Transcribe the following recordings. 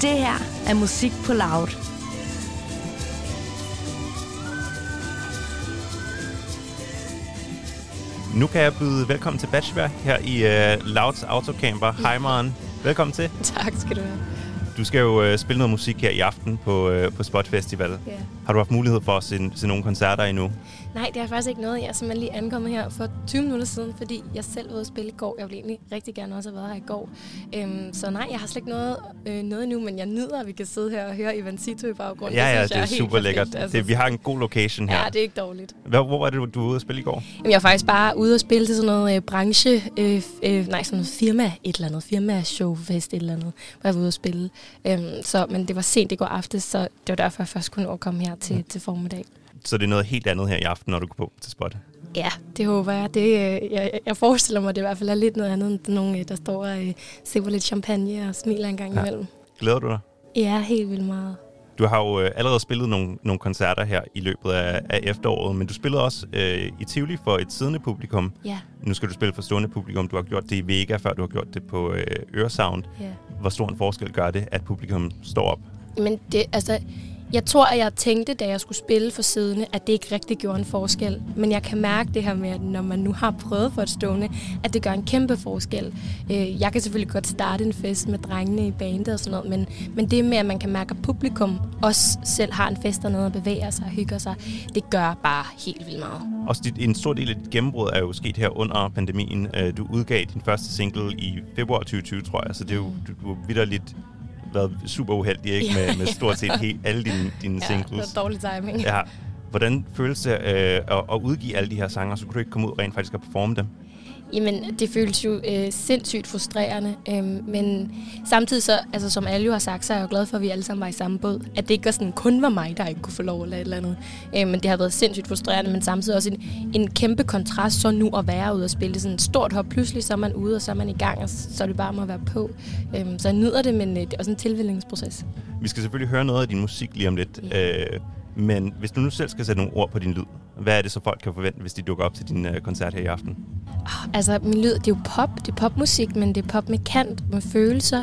Det her er musik på loud. Nu kan jeg byde velkommen til Bachelor her i uh, Louds Autocamper. Hej Maren. Velkommen til. Tak skal du have. Du skal jo uh, spille noget musik her i aften på, uh, på Spot Festival. Ja. Har du haft mulighed for at se, se nogle koncerter endnu? Nej, det er faktisk ikke noget. Jeg er simpelthen lige ankommet her for 20 minutter siden, fordi jeg selv var ude at spille i går. Jeg ville egentlig rigtig gerne også have været her i går. Øhm, så nej, jeg har slet ikke noget, øh, noget endnu, men jeg nyder, at vi kan sidde her og høre Ivancito i baggrunden. Ja, ja, synes det jeg er helt super lækkert. perfekt. Altså, Det, vi har en god location her. Ja, det er ikke dårligt. Hvor, hvor var det, du var ude at spille i går? Jamen, jeg er faktisk bare ude og spille til sådan noget øh, branche, øh, øh, nej, sådan noget firma, et eller andet, firma showfest, et eller andet, hvor jeg var ude at spille. Øhm, så, men det var sent i går aftes, så det var derfor, jeg først kunne nå at komme her til, til formiddag. Så det er noget helt andet her i aften, når du går på til Spot. Ja, det håber jeg. Det, øh, jeg. Jeg forestiller mig, det i hvert fald er lidt noget andet end nogen, øh, der står og øh, sipper lidt champagne og smiler en gang Ja. imellem. Glæder du dig? Ja, helt vildt meget. Du har jo øh, allerede spillet nogle, nogle koncerter her i løbet af, af efteråret, men du spillede også øh, i Tivoli for et siddende publikum. Ja, Nu skal du spille for stående publikum. Du har gjort det i Vega, før du har gjort det på øh, Øresound. ja. Hvor stor en forskel gør det, at publikum står op? Men det, altså, jeg tror, at jeg tænkte, da jeg skulle spille for siddende, at det ikke rigtig gjorde en forskel. Men jeg kan mærke det her med, at når man nu har prøvet for et stående, at det gør en kæmpe forskel. Øh, jeg kan selvfølgelig godt starte en fest med drengene i bandet og sådan noget, men, men det med, at man kan mærke, at publikum også selv har en fest dernede og bevæger sig og hygger sig, det gør bare helt vildt meget. Og dit, en stor del af dit gennembrud er jo sket her under pandemien. Øh, du udgav din første single i februar 2020, tror jeg, så det er jo, du, du vidderligt været super uheldig ikke? Med, med stort set helt, alle dine, dine Ja, det singles. var dårlig timing. Ja. Hvordan føles det øh, at, at udgive alle de her sanger, så kunne du ikke komme ud rent faktisk og performe dem? Jamen, det føles jo øh, sindssygt frustrerende, øhm, men samtidig så, altså som alle jo har sagt, så er jeg jo glad for, at vi alle sammen var i samme båd. At det ikke var sådan, kun var mig, der ikke kunne få lov eller et eller andet. Øh, men det har været sindssygt frustrerende, men samtidig også en, en kæmpe kontrast så nu at være ude og spille. Det er sådan et stort hop. Pludselig så er man ude, og så er man i gang, og så er det bare om at være på. Øhm, så jeg nyder det, men øh, det er også en tilvælgningsproces. Vi skal selvfølgelig høre noget af din musik lige om lidt. Øh, men hvis du nu selv skal sætte nogle ord på din lyd, hvad er det så folk kan forvente, hvis de dukker op til din øh, koncert her i aften? Altså, min lyd, det er jo pop, det er popmusik, men det er pop med kant, med følelser,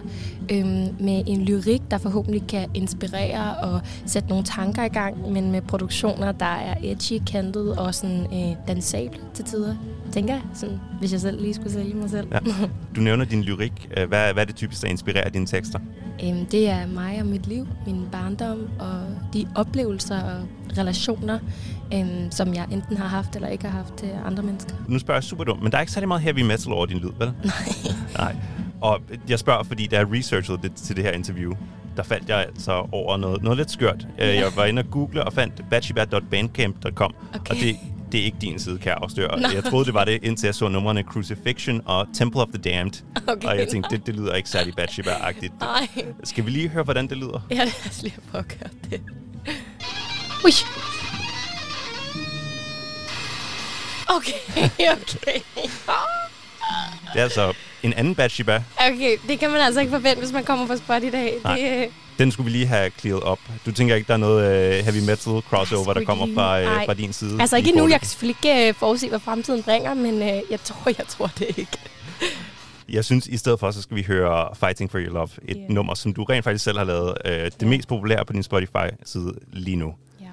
øhm, med en lyrik, der forhåbentlig kan inspirere og sætte nogle tanker i gang, men med produktioner, der er edgy, kantet og sådan øh, dansable til tider, tænker jeg, sådan, hvis jeg selv lige skulle sælge mig selv. Ja. Du nævner din lyrik. Øh, Hvad, hvad er det typisk, der inspirerer dine tekster? Øhm, det er mig og mit liv, min barndom og de oplevelser og relationer, øhm, som jeg enten har haft eller ikke har haft til andre mennesker. Nu spørger jeg super dumt, men der er ikke særlig meget heavy metal over din lyd, vel? Nej. Nej. Og jeg spørger, fordi da jeg researchede det til det her interview, der faldt jeg altså over noget, noget lidt skørt. Ja. Jeg var inde og google og fandt batchibat.bandcamp.com, Okay. og det, det er ikke din side, kan jeg afsløre. Nej. Jeg troede, det var det, indtil jeg så numrene Crucifixion og Temple of the Damned. Okay, og jeg tænkte, det, det lyder ikke særlig Bathsheba-agtigt. Skal vi lige høre, hvordan det lyder? Ja, lad os lige prøve at gøre det. Ui. Okay, okay. Det er altså en anden Bathsheba. Okay, det kan man altså ikke forvente, hvis man kommer på spot i dag. Nej. Det, øh, Den skulle vi lige have clearet op. Du tænker ikke, der er noget uh, heavy metal crossover, der kommer fra, uh, Ej. fra din side? altså ikke endnu. forløbet? Jeg kan selvfølgelig ikke øh, forudse, hvad fremtiden bringer, men øh, jeg tror, jeg tror det ikke. Jeg synes, i stedet for, så skal vi høre Fighting for Your Love. Et Ja. nummer, som du rent faktisk selv har lavet. Uh, det mest populære på din Spotify-side lige nu. Ja.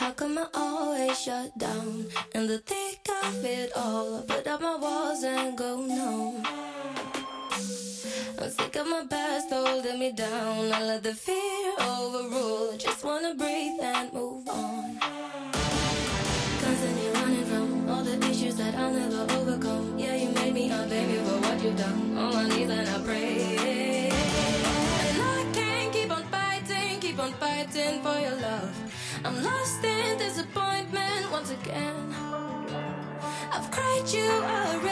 How come I always shut down in the thick of it all? I put up my walls and go numb. I'm sick of my past holding me down. I let the fear overrule. Just wanna breathe and move on. Constantly running from all the issues that I'll never overcome. Yeah, you made me a baby for what you've done. On my knees and I pray. And I can't keep on fighting, keep on fighting for your love. I'm lost in disappointment once again. I've cried you a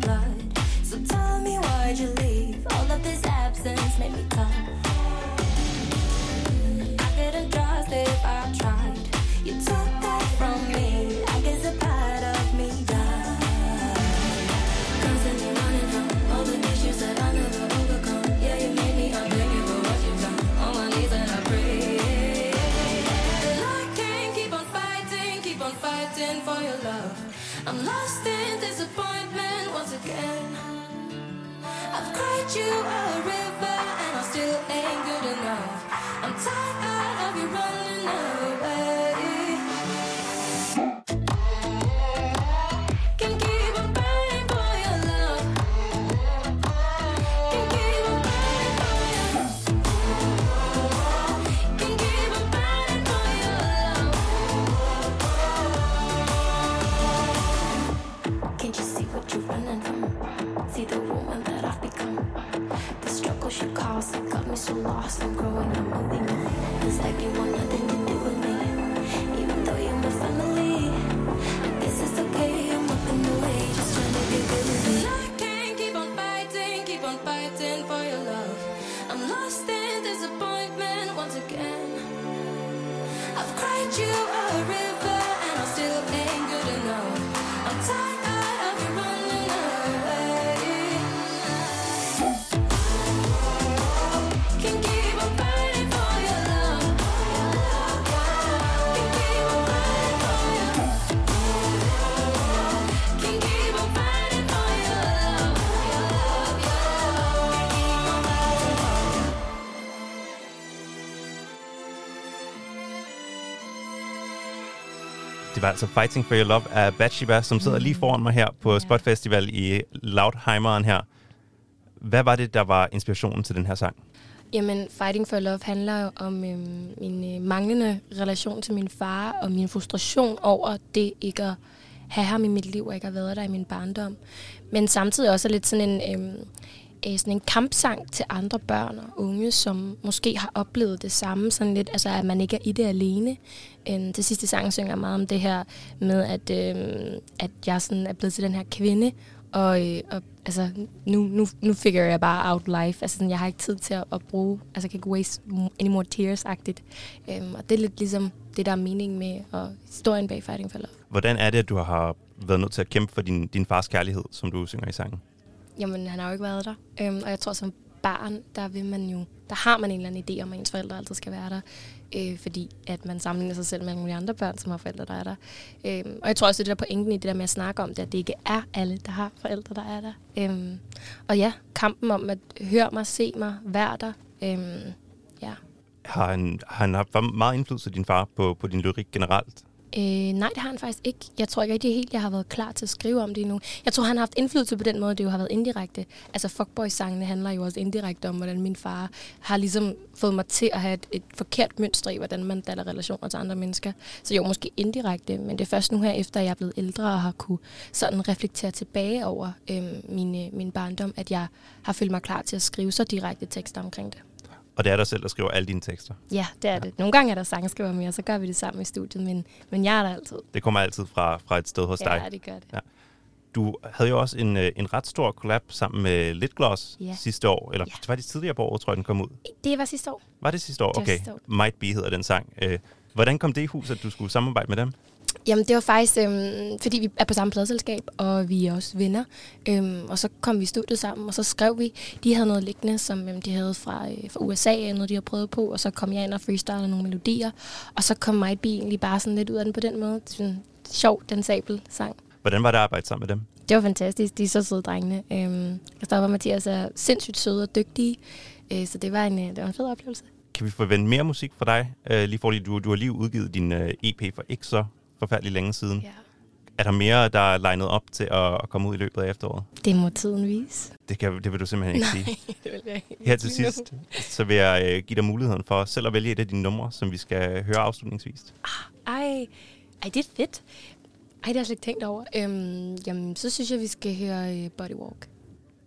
blood. So tell me why'd you leave? All of this absence made me come. I couldn't trust if I tried. You took that from me. I guess a part of me died. Constantly running from all the issues that I never overcome. Yeah, you made me unbearable. I'm lost. You Det var altså Fighting for Your Love af Bathsheba, som sidder lige foran mig her på Spot Festival i Loudheimeren her. Hvad var det, der var inspirationen til den her sang? Jamen, Fighting for Love handler jo om øhm, min øh, manglende relation til min far, og min frustration over det ikke at have ham i mit liv, og ikke at have været der i min barndom. Men samtidig også lidt sådan en, øhm, øh, sådan en kampsang til andre børn og unge, som måske har oplevet det samme, sådan lidt, altså at man ikke er i det alene. Øh, det sidste sang synger meget om det her med, at, øh, at jeg sådan er blevet til den her kvinde, og, øh, og altså, nu, nu, nu figure jeg bare out life. Altså, sådan, jeg har ikke tid til at, at bruge, altså, jeg kan ikke waste any more tears-agtigt. Øhm, og det er lidt ligesom det, der er meningen med og historien bag Fighting for Love. Hvordan er det, at du har været nødt til at kæmpe for din, din fars kærlighed, som du synger i sangen? Jamen, han har jo ikke været der. Øhm, og jeg tror, som barn, der vil man jo, der har man en eller anden idé om, at ens forældre altid skal være der. Øh, fordi at man sammenligner sig selv med alle mulige andre børn, som har forældre, der er der. Øhm, og jeg tror også, det det der pointen i det der med at snakke om det, at det ikke er alle, der har forældre, der er der. Øhm, og ja, kampen om at høre mig, se mig, være der. Øhm, ja. Har han, har han haft meget indflydelse, din far, på, på din lyrik generelt? Øh, nej, det har han faktisk ikke. Jeg tror ikke rigtig helt, jeg har været klar til at skrive om det endnu. Jeg tror, han har haft indflydelse på den måde, det jo har været indirekte. Altså, Fuckboy-sangene handler jo også indirekte om, hvordan min far har ligesom fået mig til at have et, et forkert mønster i, hvordan man danner relationer til andre mennesker. Så jo, måske indirekte, men det er først nu her, efter jeg er blevet ældre og har kunne sådan reflektere tilbage over øhm, øh, min, min barndom, at jeg har følt mig klar til at skrive så direkte tekster omkring det. Og det er dig selv, der skriver alle dine tekster. Ja, det er ja. det. Nogle gange er der sangskriver mere, så gør vi det sammen i studiet, men, men jeg er der altid. Det kommer altid fra, fra et sted hos dig. Ja, det gør det. Ja. Du havde jo også en, øh, en ret stor collab sammen med Litgloss Ja. sidste år. Eller Ja. var det tidligere på året, tror jeg, den kom ud. Det var sidste år. Var det sidste år? Det Okay. sidste år. Might Be hedder den sang. Øh, Hvordan kom det i hus, at du skulle samarbejde med dem? Jamen, det var faktisk, øhm, fordi vi er på samme pladselskab, og vi er også venner. Øhm, og så kom vi i studiet sammen, og så skrev vi. De havde noget liggende, som øhm, de havde fra, øh, fra USA, noget de havde prøvet på, og så kom jeg ind og freestylede nogle melodier. Og så kom Might Be egentlig bare sådan lidt ud af den på den måde. Sådan sjov, dansabel sang. Hvordan var det at arbejde sammen med dem? Det var fantastisk. De er så søde drengene. Øhm, Christoffer og Mathias er sindssygt søde og dygtige, øh, så det var, en, øh, det var en fed oplevelse. Kan vi forvente mere musik fra dig? Øh, lige for lige, du, du har lige udgivet din øh, EP for så forfærdelig længe siden. Ja. Er der mere, der er legnet op til at, at komme ud i løbet af efteråret? Det må tiden vise. Det, kan, det vil du simpelthen ikke sige. det vil jeg ikke. Her til sidst, så vil jeg øh, give dig muligheden for selv at vælge et af dine numre, som vi skal høre afslutningsvis. Ej, ej, det er fedt. Ej, det har jeg slet ikke tænkt over. Øhm, jamen, så synes jeg, vi skal høre uh, Body Walk.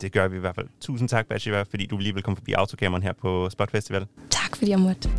Det gør vi i hvert fald. Tusind tak, Bathsheba, fordi du lige vil komme forbi autocammeren her på Spot Festival. Tak, fordi jeg måtte.